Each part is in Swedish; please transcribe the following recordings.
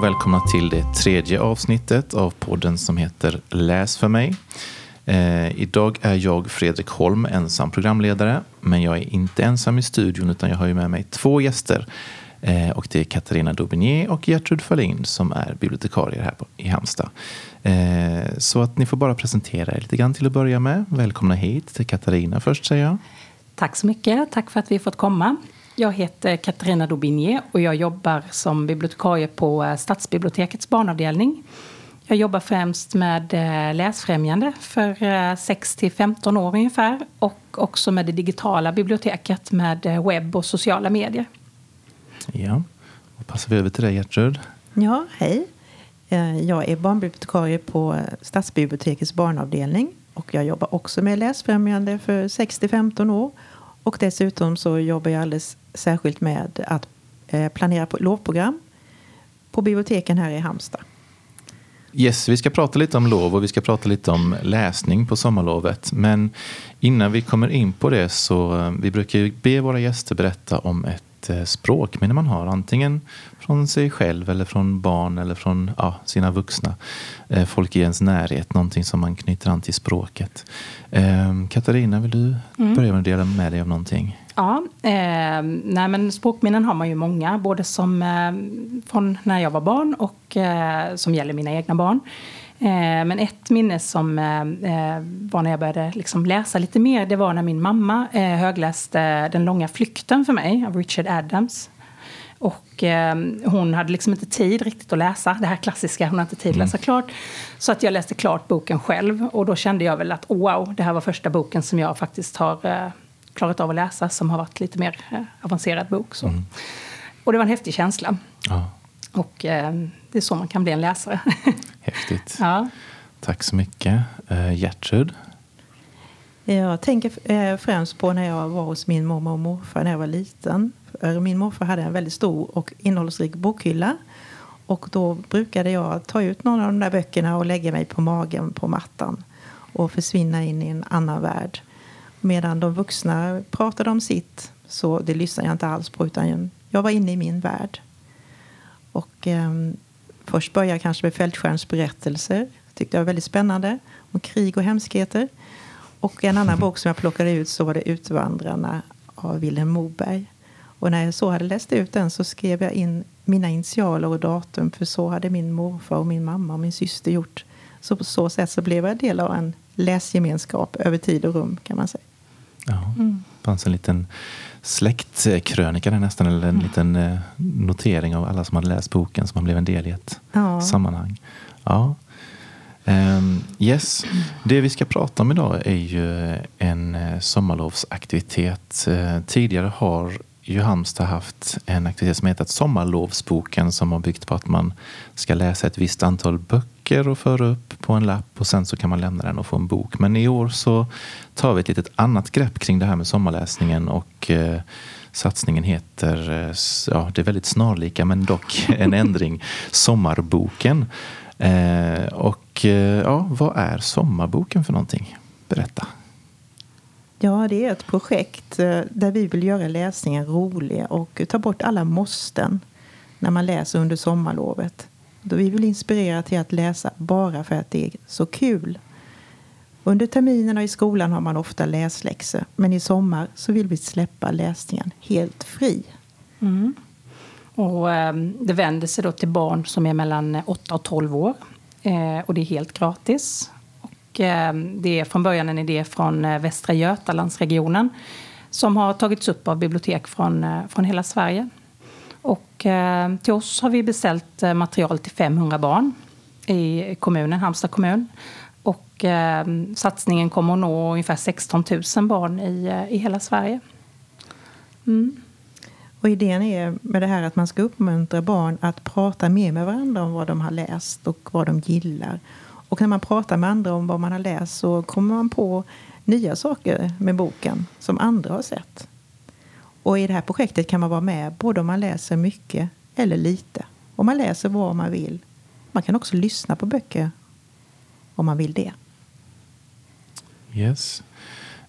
Och välkomna till det tredje avsnittet av podden som heter Läs för mig. Eh, idag är jag Fredrik Holm ensam programledare, men jag är inte ensam i studion utan jag har ju med mig två gäster. Eh, och det är Katarina Daubigné och Gertrud Fahlin som är bibliotekarier här på, i Halmstad. Eh, så att ni får bara presentera er lite grann till att börja med. Välkomna hit till Katarina först säger jag. Tack så mycket. Tack för att vi fått komma. Jag heter Katarina Daubigné och jag jobbar som bibliotekarie på eh, Stadsbibliotekets barnavdelning. Jag jobbar främst med eh, läsfrämjande för 6 till 15 år ungefär och också med det digitala biblioteket med webb och sociala medier. Ja, då passar vi över till dig Gertrud. Ja, hej. Jag är barnbibliotekarie på Stadsbibliotekets barnavdelning och jag jobbar också med läsfrämjande för 6 till 15 år. Och dessutom så jobbar jag alldeles särskilt med att eh, planera på lovprogram på biblioteken här i Halmstad. Yes, vi ska prata lite om lov och vi ska prata lite om läsning på sommarlovet. Men innan vi kommer in på det så eh, vi brukar ju be våra gäster berätta om ett Eh, språkminne man har. Antingen från sig själv eller från barn eller från ja, sina vuxna. Folk i ens närhet, någonting som man knyter an till språket. Katarina, vill du mm. börja med att dela med dig av någonting? Ja, eh, nej men språkminnen har man ju många, både som eh, från när jag var barn och eh, som gäller mina egna barn. Eh, men ett minne som eh, eh, var när jag började liksom läsa lite mer, det var när min mamma högläste Den långa flykten för mig av Richard Adams. Och hon hade liksom inte tid riktigt att läsa det här klassiska, hon hade inte tid att läsa mm. klart. Så att jag läste klart boken själv och då kände jag väl att wow, det här var första boken som jag faktiskt har klarat av att läsa som har varit lite mer avancerad bok. Så. Mm. Och det var en häftig känsla. Ja. Och eh, det är så man kan bli en läsare. Häftigt. ja. Tack så mycket. Uh, Gertrud? Jag tänker eh, främst på när jag var hos min mormor och morfar när jag var liten. Min morfar hade en väldigt stor och innehållsrik bokhylla. Och då brukade jag ta ut någon av de där böckerna och lägga mig på magen på mattan och försvinna in i en annan värld. Medan de vuxna pratade om sitt, så det lyssnade jag inte alls på utan jag var inne i min värld. Och, eh, först började jag kanske med Fältskärns berättelser. tyckte jag var väldigt spännande. Om krig och hemskheter. Och en annan bok som jag plockade ut så var det Utvandrarna av Vilhelm Moberg. Och när jag så hade läst ut den så skrev jag in mina initialer och datum. För så hade min morfar och min mamma och min syster gjort. Så på så sätt så blev jag del av en läsgemenskap över tid och rum kan man säga. Ja, mm. fanns en liten släktkrönika nästan, eller en mm. liten eh, notering av alla som hade läst boken som man blev en del i ett ja. sammanhang. Ja. Um, yes, det vi ska prata om idag är ju en eh, sommarlovsaktivitet. Uh, tidigare har ju Halmstad haft en aktivitet som hetat Sommarlovsboken som har byggt på att man ska läsa ett visst antal böcker och föra upp på en lapp och sen så kan man lämna den och få en bok. Men i år så tar vi ett litet annat grepp kring det här med sommarläsningen och eh, satsningen heter, eh, ja det är väldigt snarlika men dock en ändring, Sommarboken. Eh, och eh, ja, vad är Sommarboken för någonting? Berätta. Ja, det är ett projekt eh, där vi vill göra läsningen rolig och ta bort alla måsten när man läser under sommarlovet. Då vi vill inspirera till att läsa bara för att det är så kul. Under terminerna i skolan har man ofta läsläxor men i sommar så vill vi släppa läsningen helt fri. Mm. Och, eh, det vänder sig då till barn som är mellan 8 och 12 år. Eh, och det är helt gratis. Eh, det är från början en idé från eh, Västra Götalandsregionen som har tagits upp av bibliotek från, eh, från hela Sverige. Och eh, till oss har vi beställt eh, material till 500 barn i kommunen, Halmstad kommun. Och eh, satsningen kommer att nå ungefär 16 000 barn i, i hela Sverige. Mm. Och idén är med det här att man ska uppmuntra barn att prata mer med varandra om vad de har läst och vad de gillar. Och när man pratar med andra om vad man har läst så kommer man på nya saker med boken som andra har sett. Och i det här projektet kan man vara med både om man läser mycket eller lite. Om man läser vad man vill. Man kan också lyssna på böcker om man vill det. Yes.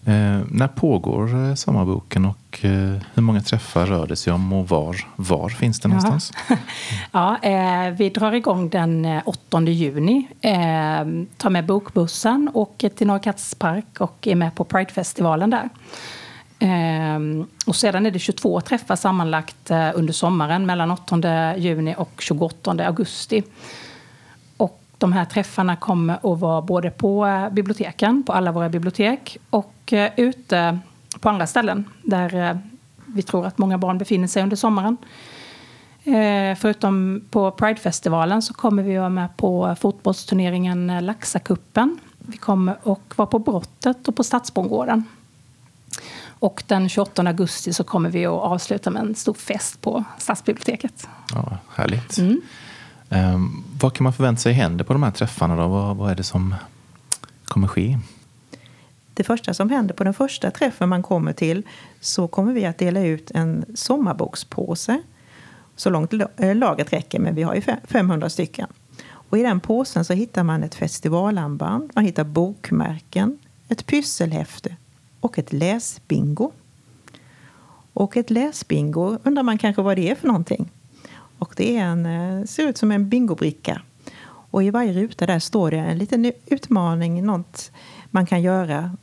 Eh, när pågår eh, sommarboken och eh, hur många träffar rör det sig om och var, var finns det någonstans? Ja, eh, vi drar igång den 8 eh, juni. Eh, tar med bokbussen, åker till Norra Park och är med på Pridefestivalen där. Ehm, och sedan är det 22 träffar sammanlagt eh, under sommaren mellan 8 juni och 28 augusti Och de här träffarna kommer att vara både på eh, biblioteken, på alla våra bibliotek och eh, ute på andra ställen där vi tror att många barn befinner sig under sommaren. Förutom på Pridefestivalen så kommer vi vara med på fotbollsturneringen Laxakuppen. Vi kommer att vara på Brottet och på Stadsbondgården. Och den 28 augusti så kommer vi att avsluta med en stor fest på Stadsbiblioteket. Ja, härligt. Mm. Um, vad kan man förvänta sig händer på de här träffarna? Då? Vad, vad är det som kommer ske? Det första som händer på den första träffen man kommer till så kommer vi att dela ut en sommarbokspåse. Så långt eh, laget räcker, men vi har ju 500 stycken. Och I den påsen så hittar man ett festivalarmband, man hittar bokmärken, ett pysselhäfte och ett läsbingo. Och ett läsbingo undrar man kanske vad det är för någonting. Och det är en, eh, ser ut som en bingobricka. Och i varje ruta där står det en liten utmaning, något man kan göra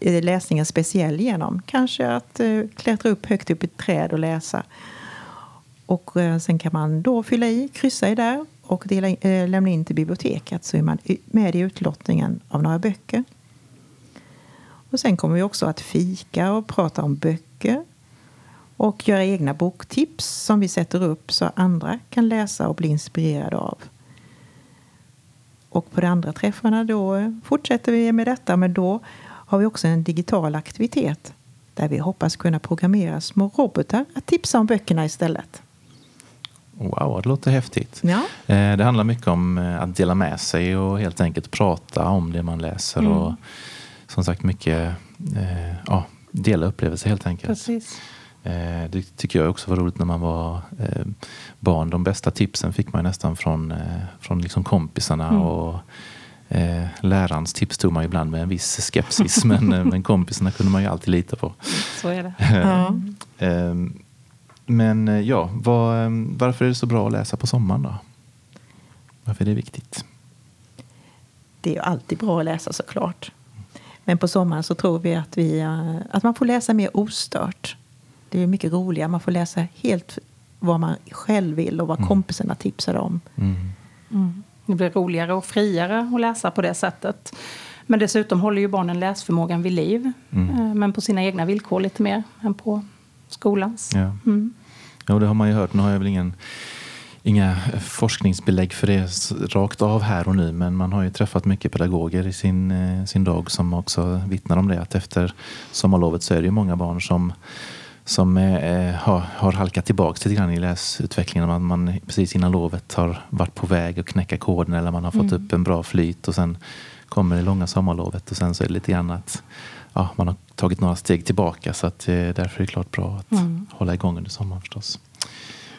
eh, läsningen speciell genom. Kanske att eh, klättra upp högt upp i ett träd och läsa. Och sen kan man då fylla i, kryssa i där och dela, lämna in till biblioteket så är man med i utlottningen av några böcker. Och sen kommer vi också att fika och prata om böcker och göra egna boktips som vi sätter upp så andra kan läsa och bli inspirerade av. Och på de andra träffarna då fortsätter vi med detta men då har vi också en digital aktivitet där vi hoppas kunna programmera små robotar att tipsa om böckerna istället. Wow, det låter häftigt. Ja. Eh, det handlar mycket om eh, att dela med sig och helt enkelt prata om det man läser. Mm. Och som sagt mycket eh, ja, dela upplevelser helt enkelt. Precis. Eh, det tycker jag också var roligt när man var eh, barn. De bästa tipsen fick man nästan från, eh, från liksom kompisarna. Mm. Och, eh, lärarens tips tog man ibland med en viss skepsis men, men kompisarna kunde man ju alltid lita på. Så är det. ja. men ja, var, varför är det så bra att läsa på sommaren då? Varför är det viktigt? Det är ju alltid bra att läsa såklart. Men på sommaren så tror vi att, vi, att man får läsa mer ostört. Det är mycket roligare. Man får läsa helt vad man själv vill och vad mm. kompisarna tipsar om. Mm. Mm. Det blir roligare och friare att läsa på det sättet. Men dessutom håller ju barnen läsförmågan vid liv. Mm. Eh, men på sina egna villkor lite mer än på skolans. Ja, mm. ja det har man ju hört. Nu har jag väl ingen, inga forskningsbelägg för det rakt av här och nu. Men man har ju träffat mycket pedagoger i sin, eh, sin dag som också vittnar om det. Att efter sommarlovet så är det ju många barn som som eh, har, har halkat tillbaka lite grann i läsutvecklingen. Man, man precis innan lovet har varit på väg att knäcka koden eller man har fått mm. upp en bra flyt och sen kommer det långa sommarlovet och sen så är det lite grann att ja, man har tagit några steg tillbaka så att, eh, därför är det klart bra att mm. hålla igång under sommaren förstås.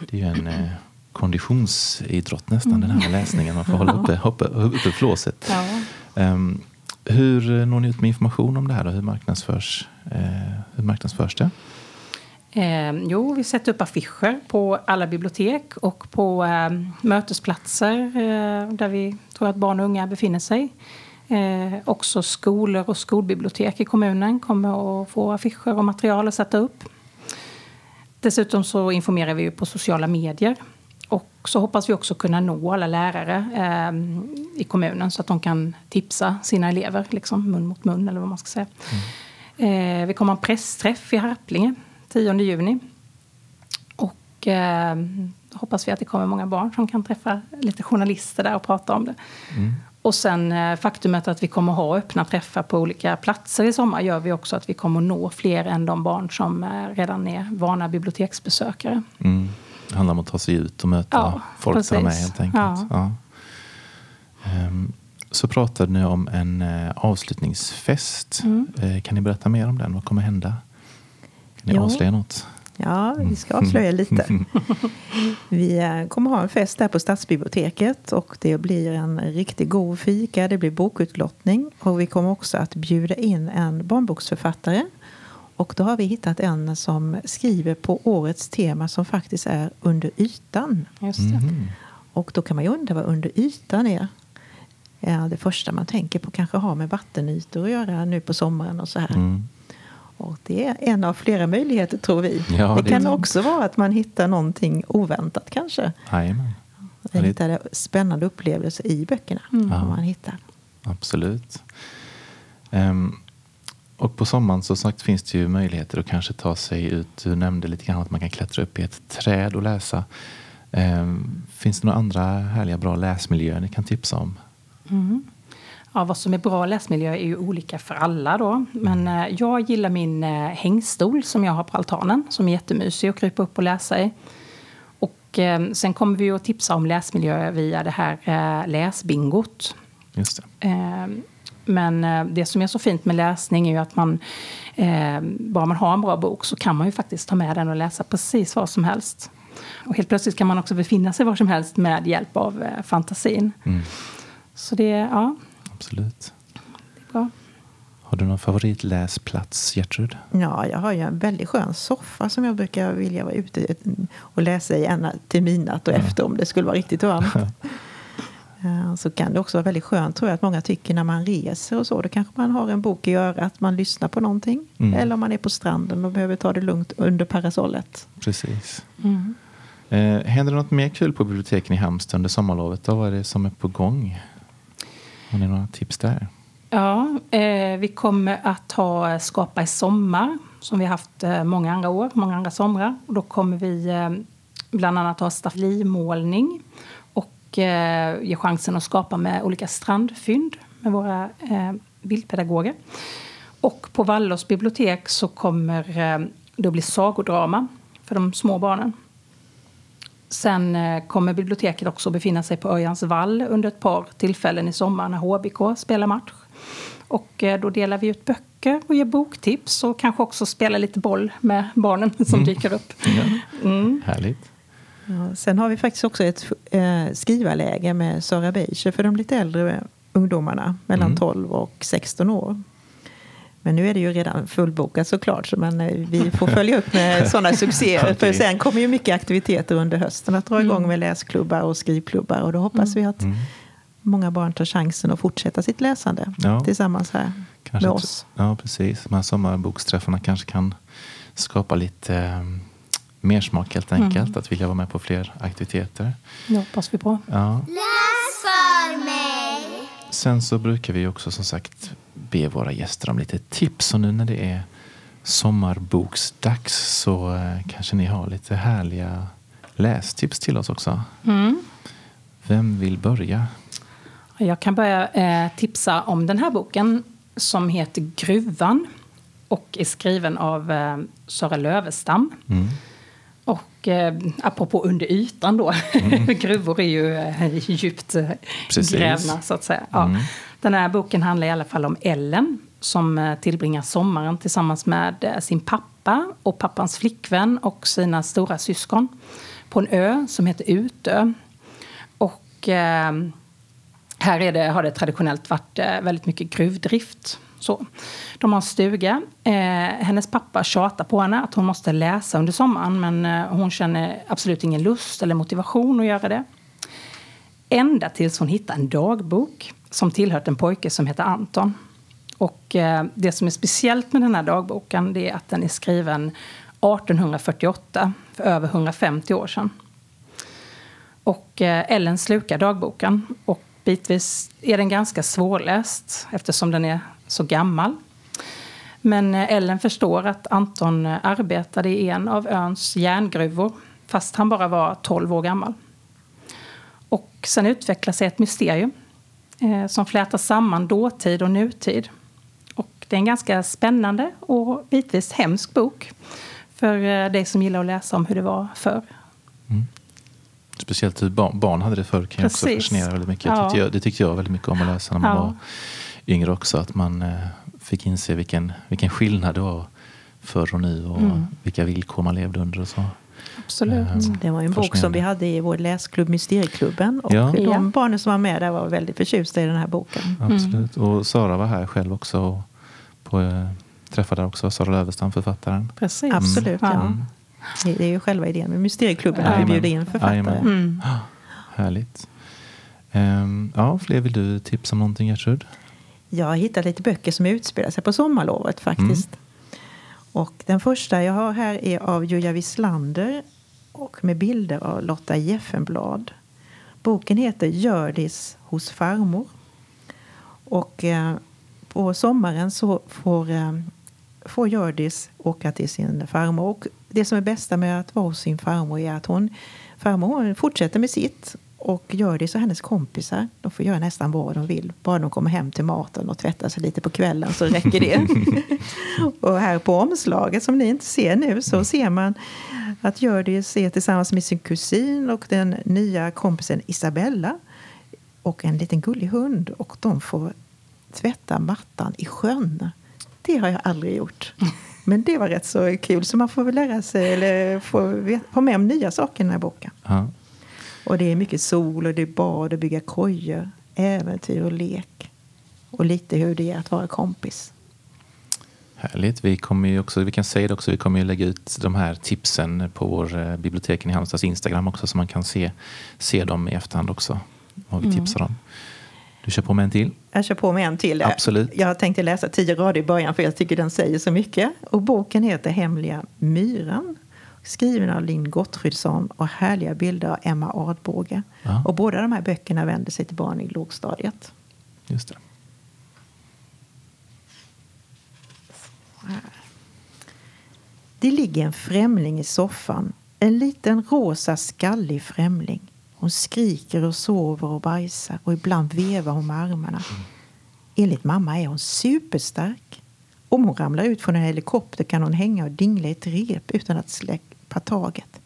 Det är ju en eh, konditionsidrott nästan mm. den här med läsningen. Man får hålla uppe, hoppa, uppe flåset. Ja. Um, hur når ni ut med information om det här? Då? Hur, marknadsförs, eh, hur marknadsförs det? Eh, jo, vi sätter upp affischer på alla bibliotek och på eh, mötesplatser där vi tror att barn och unga befinner sig. Eh, också skolor och skolbibliotek i kommunen kommer att få affischer och material att sätta upp. Dessutom så informerar vi på sociala medier. Och så hoppas vi också kunna nå alla lärare eh, i kommunen så att de kan tipsa sina elever, liksom mun mot mun eller vad man ska säga. Mm. Eh, vi kommer ha en pressträff i Harplinge 10 juni. Och eh, hoppas vi att det kommer många barn som kan träffa lite journalister där och prata om det. Mm. Och sen eh, faktumet att vi kommer ha öppna träffar på olika platser i sommar gör vi också att vi kommer nå fler än de barn som eh, redan är vana biblioteksbesökare. Mm. Det handlar om att ta sig ut och möta ja, folk precis. där med helt enkelt. Ja. Um, så pratade ni om en uh, avslutningsfest. Mm. Uh, kan ni berätta mer om den? Vad kommer hända? Kan ni ja. avslöja något? Ja, vi ska avslöja lite. Vi eh, kommer ha en fest där på Stadsbiblioteket och det blir en riktigt god fika, det blir bokutlottning och vi kommer också att bjuda in en barnboksförfattare. Och då har vi hittat en som skriver på årets tema som faktiskt är Under ytan. Just det. Mm. Och då kan man ju undra vad Under ytan är. Ja, det första man tänker på kanske har med vattenytor att göra nu på sommaren och så här. Mm. Och det är en av flera möjligheter tror vi. Ja, det, det, kan också vara att man hittar någonting oväntat kanske. Jajamän. Man hittar spännande upplevelser i böckerna. Mm. Man hittar. Absolut. Um, och på sommaren så sagt finns det ju möjligheter att kanske ta sig ut. Du nämnde lite grann att man kan klättra upp i ett träd och läsa. Um, finns det några andra härliga bra läsmiljöer ni kan tipsa om? Mm. Ja, vad som är bra läsmiljö är ju olika för alla då. Men eh, jag gillar min eh, hängstol som jag har på altanen som är jättemysig att krypa upp och läsa i. Och eh, sen kommer vi att tipsa om läsmiljö via det här eh, läsbingot. Just det. Men eh, det som är så fint med läsning är ju att man, eh, bara man har en bra bok så kan man ju faktiskt ta med den och läsa precis vad som helst. Och helt plötsligt kan man också befinna sig var som helst med hjälp av eh, fantasin. Mm. Så det, ja, Absolut. Det är bra. Har du någon favoritläsplats, Gertrud? Ja, jag har ju en väldigt skön soffa som jag brukar vilja vara ute och läsa i ena till midnatt och ja. efter om det skulle vara riktigt varmt. så kan det också vara väldigt skönt tror jag att många tycker när man reser och så. Då kanske man har en bok i örat, man lyssnar på någonting. Mm. Eller om man är på stranden och behöver ta det lugnt under parasollet. Precis. Mm. Eh, händer det något mer kul på biblioteken i Halmstad under sommarlovet? Då? Vad är det som är på gång? Har ni några tips där? Ja, eh, vi kommer att ha Skapa i sommar som vi har haft eh, många andra år, många andra somrar. Och då kommer vi eh, bland annat ha stafflimålning och eh, ge chansen att skapa med olika strandfynd med våra eh, bildpedagoger. Och på Vallås bibliotek så kommer eh, det att bli sagodrama för de små barnen. Sen eh, kommer biblioteket också befinna sig på Örjans vall under ett par tillfällen i sommar när HBK spelar match. Och eh, då delar vi ut böcker och ger boktips och kanske också spelar lite boll med barnen som mm. dyker upp. Mm. Härligt. Ja, sen har vi faktiskt också ett eh, skrivarläge med Sara Beischer för de lite äldre ungdomarna mellan mm. 12 och 16 år. Men nu är det ju redan fullbokat såklart, men eh, vi får följa upp med sådana succéer. För sen kommer ju mycket aktiviteter under hösten att dra igång mm. med läsklubbar och skrivklubbar. Och då hoppas vi att mm. många barn tar chansen att fortsätta sitt läsande ja. tillsammans här kanske med oss. Ja, precis. De här sommarboksträffarna kanske kan skapa lite eh, mer smak helt enkelt. Mm. Att vilja vara med på fler aktiviteter. Det hoppas vi på. Ja. Läs för mig! Sen så brukar vi också som sagt be våra gäster om lite tips. Och nu när det är sommarboksdags så eh, kanske ni har lite härliga lästips till oss också. Mm. Vem vill börja? Jag kan börja eh, tipsa om den här boken som heter Gruvan och är skriven av eh, Sara Lövestam. Mm. Och eh, apropå under ytan då, mm. gruvor är ju eh, djupt eh, grävna så att säga. Ja. Mm. Den här boken handlar i alla fall om Ellen som eh, tillbringar sommaren tillsammans med eh, sin pappa och pappans flickvän och sina stora syskon på en ö som heter Utö. Och eh, här är det, har det traditionellt varit väldigt mycket gruvdrift. Så. De har en stuga. Eh, hennes pappa tjatar på henne att hon måste läsa under sommaren men eh, hon känner absolut ingen lust eller motivation att göra det. Ända tills hon hittar en dagbok som tillhört en pojke som heter Anton. Och eh, det som är speciellt med den här dagboken det är att den är skriven 1848, för över 150 år sedan. Och eh, Ellen slukar dagboken och bitvis är den ganska svårläst eftersom den är så gammal. Men eh, Ellen förstår att Anton arbetade i en av öns järngruvor fast han bara var 12 år gammal. Och sen utvecklar sig ett mysterium eh, som flätar samman dåtid och nutid. Och det är en ganska spännande och bitvis hemsk bok för eh, dig som gillar att läsa om hur det var förr. Mm. Speciellt hur barn, barn hade det förr kan Precis. också fascinera väldigt mycket. Ja. Tyckte jag, det tyckte jag väldigt mycket om att läsa när man ja. var yngre också. Att man eh, fick inse vilken, vilken skillnad det var förr och nu och mm. vilka villkor man levde under och så. Absolut. Mm. Det var en bok som vi hade i vår läsklubb Mysteriklubben. Och ja. de barnen som var med där var väldigt förtjusta i den här boken. Absolut. Och Sara var här själv också. På, eh, träffade också Sara Lövestam, författaren. Precis. Mm. Absolut, ja. Mm. Det är ju själva idén med Mysterieklubben, att vi bjuder in författare. Mm. Härligt. Um, ja, fler vill du tipsa om någonting Gertrud? Jag har hittat lite böcker som utspelar sig på sommarlovet faktiskt. Mm. Och den första jag har här är av Julia Wislander och med bilder av Lotta Jeffenblad. Boken heter Gördis hos farmor. Och eh, på sommaren så får, eh, får Gördis åka till sin farmor. Och det som är bästa med att vara hos sin farmor är att hon, farmor fortsätter med sitt och Hjördis och hennes kompisar de får göra nästan vad de vill. Bara de kommer hem till maten och tvättar sig lite på kvällen så räcker det. och här på omslaget som ni inte ser nu så ser man att Hjördis är tillsammans med sin kusin och den nya kompisen Isabella och en liten gullig hund. Och de får tvätta mattan i sjön. Det har jag aldrig gjort. Men det var rätt så kul. Så man får väl lära sig eller få ha med om nya saker i den här boken. Ja. Och det är mycket sol och det är bad och bygga kojor, äventyr och lek. Och lite hur det är att vara kompis. Härligt. Vi, kommer ju också, vi kan säga det också, vi kommer ju lägga ut de här tipsen på vår eh, biblioteken i Halmstads Instagram också så man kan se, se dem i efterhand också. Vad vi mm. tipsar om. Du kör på med en till? Jag kör på med en till. Absolut. Jag tänkte läsa tio rader i början för jag tycker den säger så mycket. Och boken heter Hemliga myran skriven av Linn Gottfridsson och härliga bilder av Emma Adbåge. Ja. Och båda de här böckerna vänder sig till barn i lågstadiet. Just det. Det ligger en främling i soffan. En liten rosa skallig främling. Hon skriker och sover och bajsar och ibland vevar hon med armarna. Enligt mamma är hon superstark. Om hon ramlar ut från en helikopter kan hon hänga och dingla i ett rep utan att släppa taget.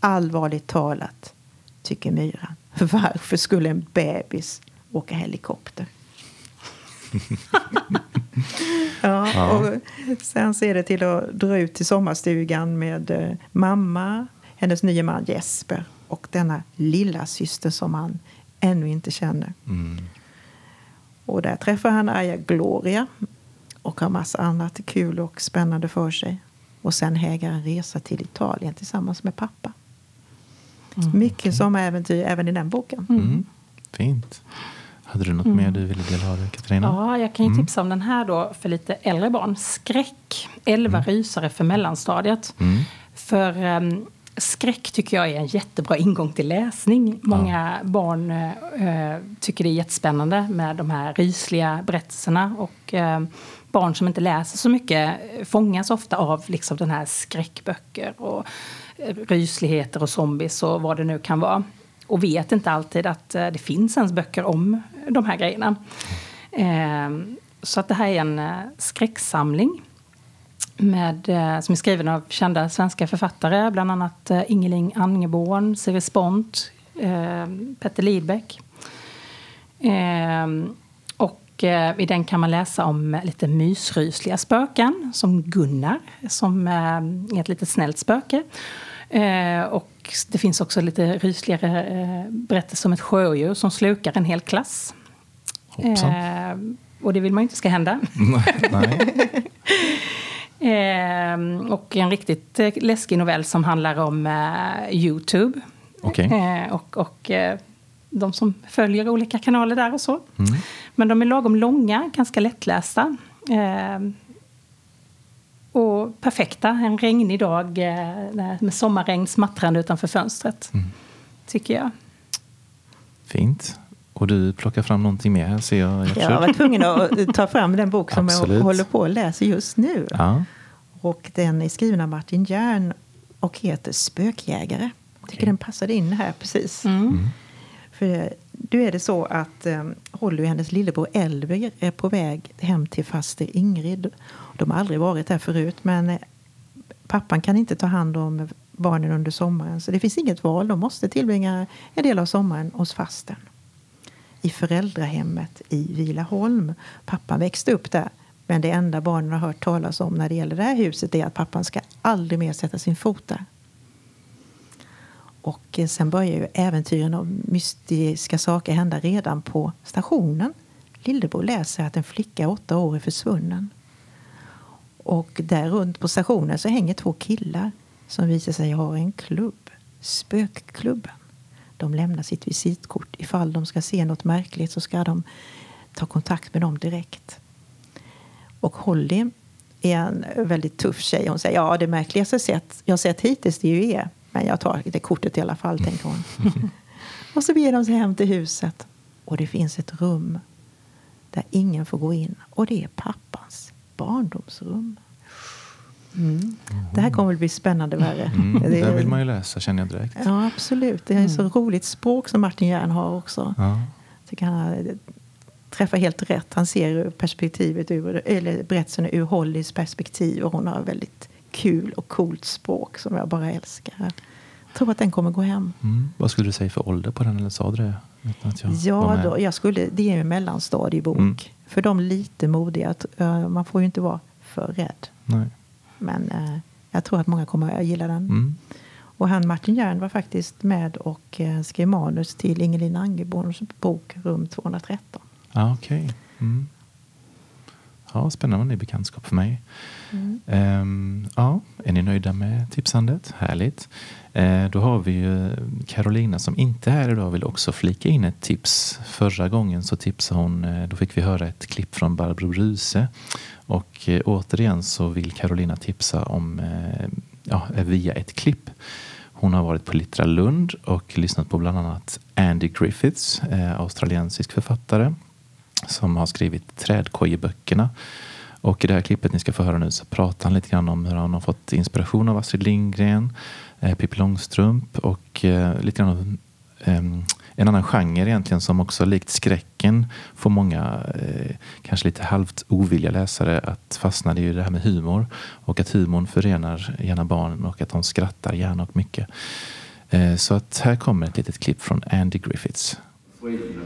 Allvarligt talat, tycker myran. Varför skulle en bebis åka helikopter? ja, ja, och sen ser det till att dra ut till sommarstugan med eh, mamma, hennes nya man Jesper och denna lilla syster som han ännu inte känner. Mm. Och där träffar han Aja Gloria och har massa annat kul och spännande för sig. Och sen hägar en resa till Italien tillsammans med pappa. Mm, Mycket okay. som äventyr även i den boken. Mm. mm. Fint. Hade du något mm. mer du ville dela av dig, Katarina? Ja, jag kan ju mm. tipsa om den här då för lite äldre barn. Skräck. Elva mm. rysare för mellanstadiet. Mm. För um, skräck tycker jag är en jättebra ingång till läsning. Många ja. barn uh, tycker det är jättespännande med de här rysliga berättelserna. Och uh, barn som inte läser så mycket fångas ofta av liksom den här skräckböcker och eh, rysligheter och zombies och vad det nu kan vara. Och vet inte alltid att det finns ens böcker om de här grejerna. Ehm, så att det här är en skräcksamling med, som är skriven av kända svenska författare, bland annat Ingeling Angeborn, Siri Spont, Petter Lidbeck. Ehm, Eh, i den kan man läsa om lite mysrysliga spöken, som Gunnar, som eh, är ett litet snällt spöke. Eh, och det finns också lite rysligare berättelser om ett sjödjur som slukar en hel klass. Hoppsan. Och det vill man ju inte ska hända. Nej. och en riktigt läskig novell som handlar om Youtube. Okay. och, och de som följer olika kanaler där och så. Mm. Men de är lagom långa, ganska lättlästa. Eh, och perfekta en regnig dag eh, med sommarregn smattrande utanför fönstret. Mm. Tycker jag. Fint. Och du plockar fram någonting mer ser jag. Jag var tvungen att ta fram den bok som Absolut. jag håller på att läsa just nu. Ja. Och den är skriven av Martin Järn och heter Spökjägare. Jag tycker den passade in här precis. Mm. Mm. För nu är det så att um, Holly och hennes lillebror Elver är på väg hem till faster Ingrid. De har aldrig varit där förut, men eh, pappan kan inte ta hand om barnen under sommaren. Så det finns inget val. De måste tillbringa en del av sommaren hos fastern. I föräldrahemmet i Vilaholm. Pappan växte upp där. Men det enda barnen har hört talas om när det gäller det här huset är att pappan ska aldrig mer sätta sin fot där. Och sen börjar ju äventyren och mystiska saker hända redan på stationen. Lillebror läser att en flicka åtta år är försvunnen. Och där runt på stationen så hänger två killar som visar sig ha en klubb, Spökklubben. De lämnar sitt visitkort. Ifall de ska se något märkligt så ska de ta kontakt med dem direkt. Och Holly är en väldigt tuff tjej. Hon säger ja, det märkligaste sett, jag sett hittills det är ju er. Men jag tar det kortet i alla fall, tänker hon. och så beger de sig hem till huset. Och det finns ett rum där ingen får gå in. Och det är pappans barndomsrum. Mm. Det här kommer att bli spännande värre. Mm, det, det vill man ju läsa känner jag direkt. Ja, absolut. Det är mm. så roligt språk som Martin Järn har också. Ja. Tycker han träffar helt rätt. Han ser perspektivet ur, eller berättelsen ur Hollys perspektiv och hon har väldigt kul och coolt språk som jag bara älskar. Jag tror att den kommer gå hem. Mm. Vad skulle du säga för ålder på den? Eller sa du det? Jag ja, då, jag skulle, det är en mellanstadiebok. Mm. För de lite modiga. Man får ju inte vara för rädd. Nej. Men eh, jag tror att många kommer att gilla den. Mm. Och han Martin Järn var faktiskt med och eh, skrev manus till Ingelin Angeborns bok Rum 213. Ah. Okay. Mm. Ja, spännande bekantskap för mig. Mm. Um, ja, är ni nöjda med tipsandet? Härligt. Uh, då har vi ju Carolina som inte är här idag vill också flika in ett tips. Förra gången så tipsade hon, uh, då fick vi höra ett klipp från Barbro Ruse. Och uh, återigen så vill Carolina tipsa om, ja, via ett klipp. Hon har varit på Littra Lund och lyssnat på bland annat Andy Griffiths, australiensisk författare som har skrivit Trädkojeböckerna. Och i det här klippet ni ska få höra nu så pratar han lite grann om hur han har fått inspiration av Astrid Lindgren, eh, Pippi Långstrump och eh, lite grann av eh, en annan genre egentligen som också likt skräcken får många, eh, kanske lite halvt ovilliga läsare att fastna. Det är ju det här med humor och att humorn förenar gärna barnen och att de skrattar gärna och mycket. Eh, så att här kommer ett litet klipp från Andy Griffiths. Sweden,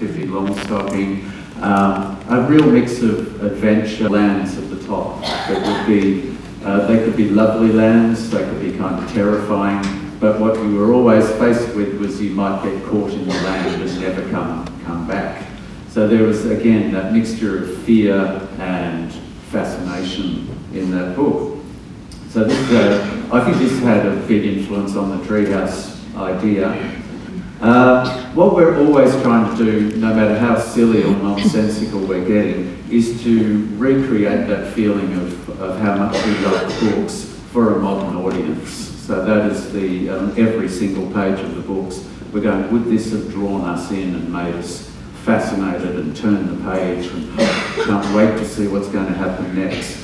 of course, Pippi Longstocking, um, a real mix of adventure lands at the top that would be, uh, they could be lovely lands, they could be kind of terrifying, but what you were always faced with was you might get caught in the land and never come, come back. So there was, again, that mixture of fear and fascination in that book. So this, uh, I think this had a big influence on the treehouse idea. Uh, what we're always trying to do, no matter how silly or nonsensical we're getting, is to recreate that feeling of, of how much we love books for a modern audience. So that is the um, every single page of the books. We're going, would this have drawn us in and made us fascinated and turn the page and can't wait to see what's going to happen next.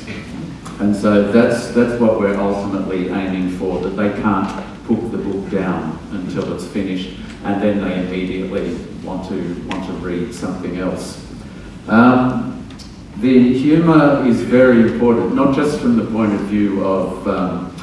And so that's that's what we're ultimately aiming for, that they can't put the book down until it's finished and then they immediately want to want to read something else. Um, the humour is very important, not just from the point of view of, um,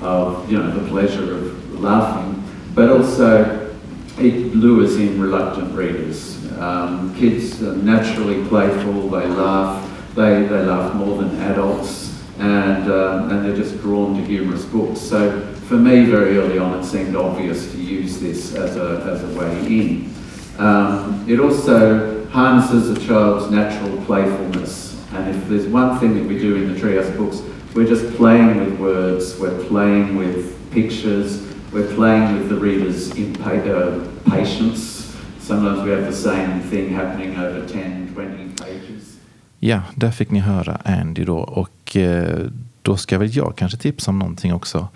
of you know the pleasure of laughing, but also it lures in reluctant readers. Um, kids are naturally playful; they laugh. They they laugh more than adults, and um, and they're just drawn to humorous books. So for me, very early on, it seemed obvious to use this as a, as a way in. Um, it also harnesses a child's natural playfulness. And if there's one thing that we do in the Treehouse books, we're just playing with words, we're playing with pictures, we're playing with the reader's uh, patience. Sometimes we have the same thing happening over 10, 20 pages. Ja, där fick ni höra Andy då och eh, då ska väl jag kanske tipsa om någonting också.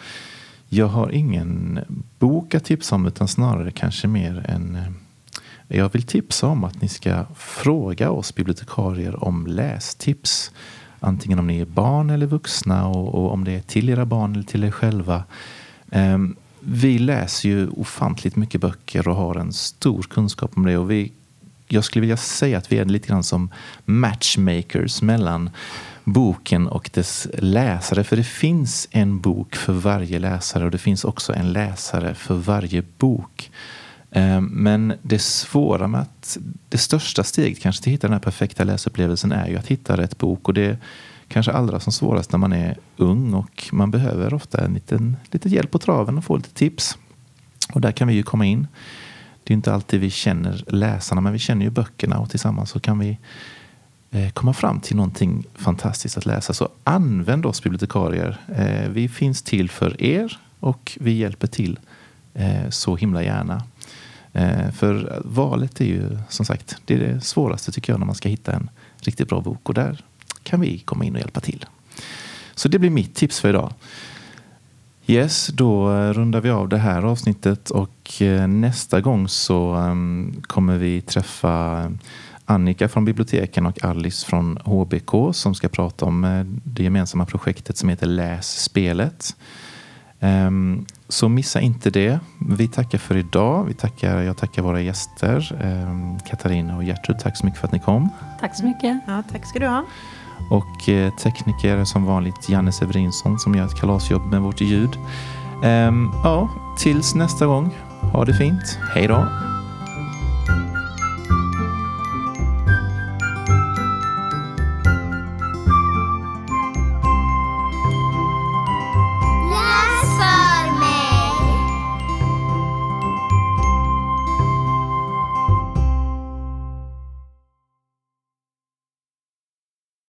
Jag har ingen bok att tipsa om utan snarare kanske mer en eh, jag vill tipsa om att ni ska fråga oss bibliotekarier om lästips. Antingen om ni är barn eller vuxna och, och om det är till era barn eller till er själva. Um, vi läser ju ofantligt mycket böcker och har en stor kunskap om det. Och vi, jag skulle vilja säga att vi är lite grann som matchmakers mellan boken och dess läsare. För det finns en bok för varje läsare och det finns också en läsare för varje bok. Eh, men det svåra med att det största steget kanske till att hitta den här perfekta läsupplevelsen är ju att hitta rätt bok. Och det är kanske allra som svårast när man är ung och man behöver ofta en liten, lite hjälp på traven och få lite tips. Och där kan vi ju komma in. Det är inte alltid vi känner läsarna, men vi känner ju böckerna och tillsammans så kan vi Eh, komma fram till någonting fantastiskt att läsa. Så använd oss bibliotekarier. Eh, vi finns till för er och vi hjälper till eh, så himla gärna. För valet är ju som sagt det, är det svåraste tycker jag när man ska hitta en riktigt bra bok och där kan vi komma in och hjälpa till. Så det blir mitt tips för idag. Yes, då rundar vi av det här avsnittet och nästa gång så ehm, kommer vi träffa Annika från biblioteken och Alice från HBK som ska prata om det gemensamma projektet som heter Läs spelet. Ehm, så missa inte det. Vi tackar för idag. Vi tackar, jag tackar våra gäster. Eh, Katarina och Gertrud, tack så mycket för att ni kom. Tack så mycket. Ja, tack ska du ha. Och eh, tekniker som vanligt Janne Severinsson som gör ett kalasjobb med vårt ljud. Eh, ja, tills nästa gång. Ha det fint. Hej då.